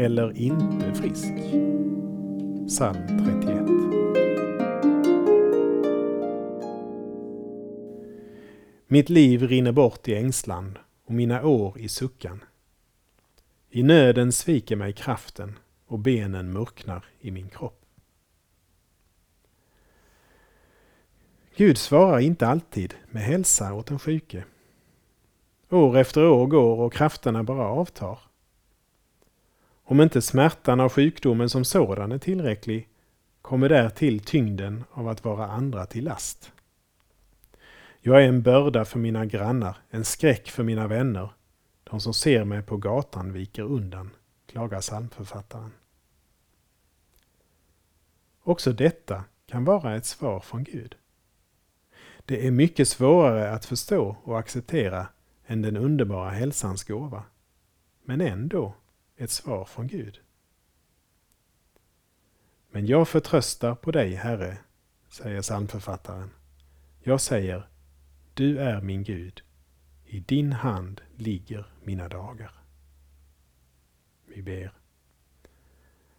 eller inte frisk. Psalm 31. Mitt liv rinner bort i ängslan och mina år i suckan. I nöden sviker mig kraften och benen mörknar i min kropp. Gud svarar inte alltid med hälsa åt den sjuke. År efter år går och krafterna bara avtar. Om inte smärtan av sjukdomen som sådan är tillräcklig kommer därtill tyngden av att vara andra till last. Jag är en börda för mina grannar, en skräck för mina vänner. De som ser mig på gatan viker undan, klagar psalmförfattaren. Också detta kan vara ett svar från Gud. Det är mycket svårare att förstå och acceptera än den underbara hälsans gåva. Men ändå ett svar från Gud. Men jag förtröstar på dig, Herre, säger psalmförfattaren. Jag säger, du är min Gud. I din hand ligger mina dagar. Vi ber.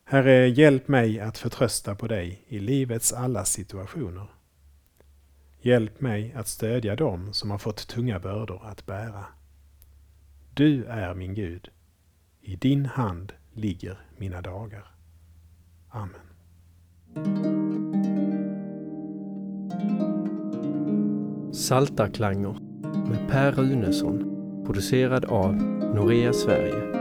Herre, hjälp mig att förtrösta på dig i livets alla situationer. Hjälp mig att stödja dem som har fått tunga bördor att bära. Du är min Gud. I din hand ligger mina dagar. Amen. Saltarklanger med Per Runesson producerad av Norea Sverige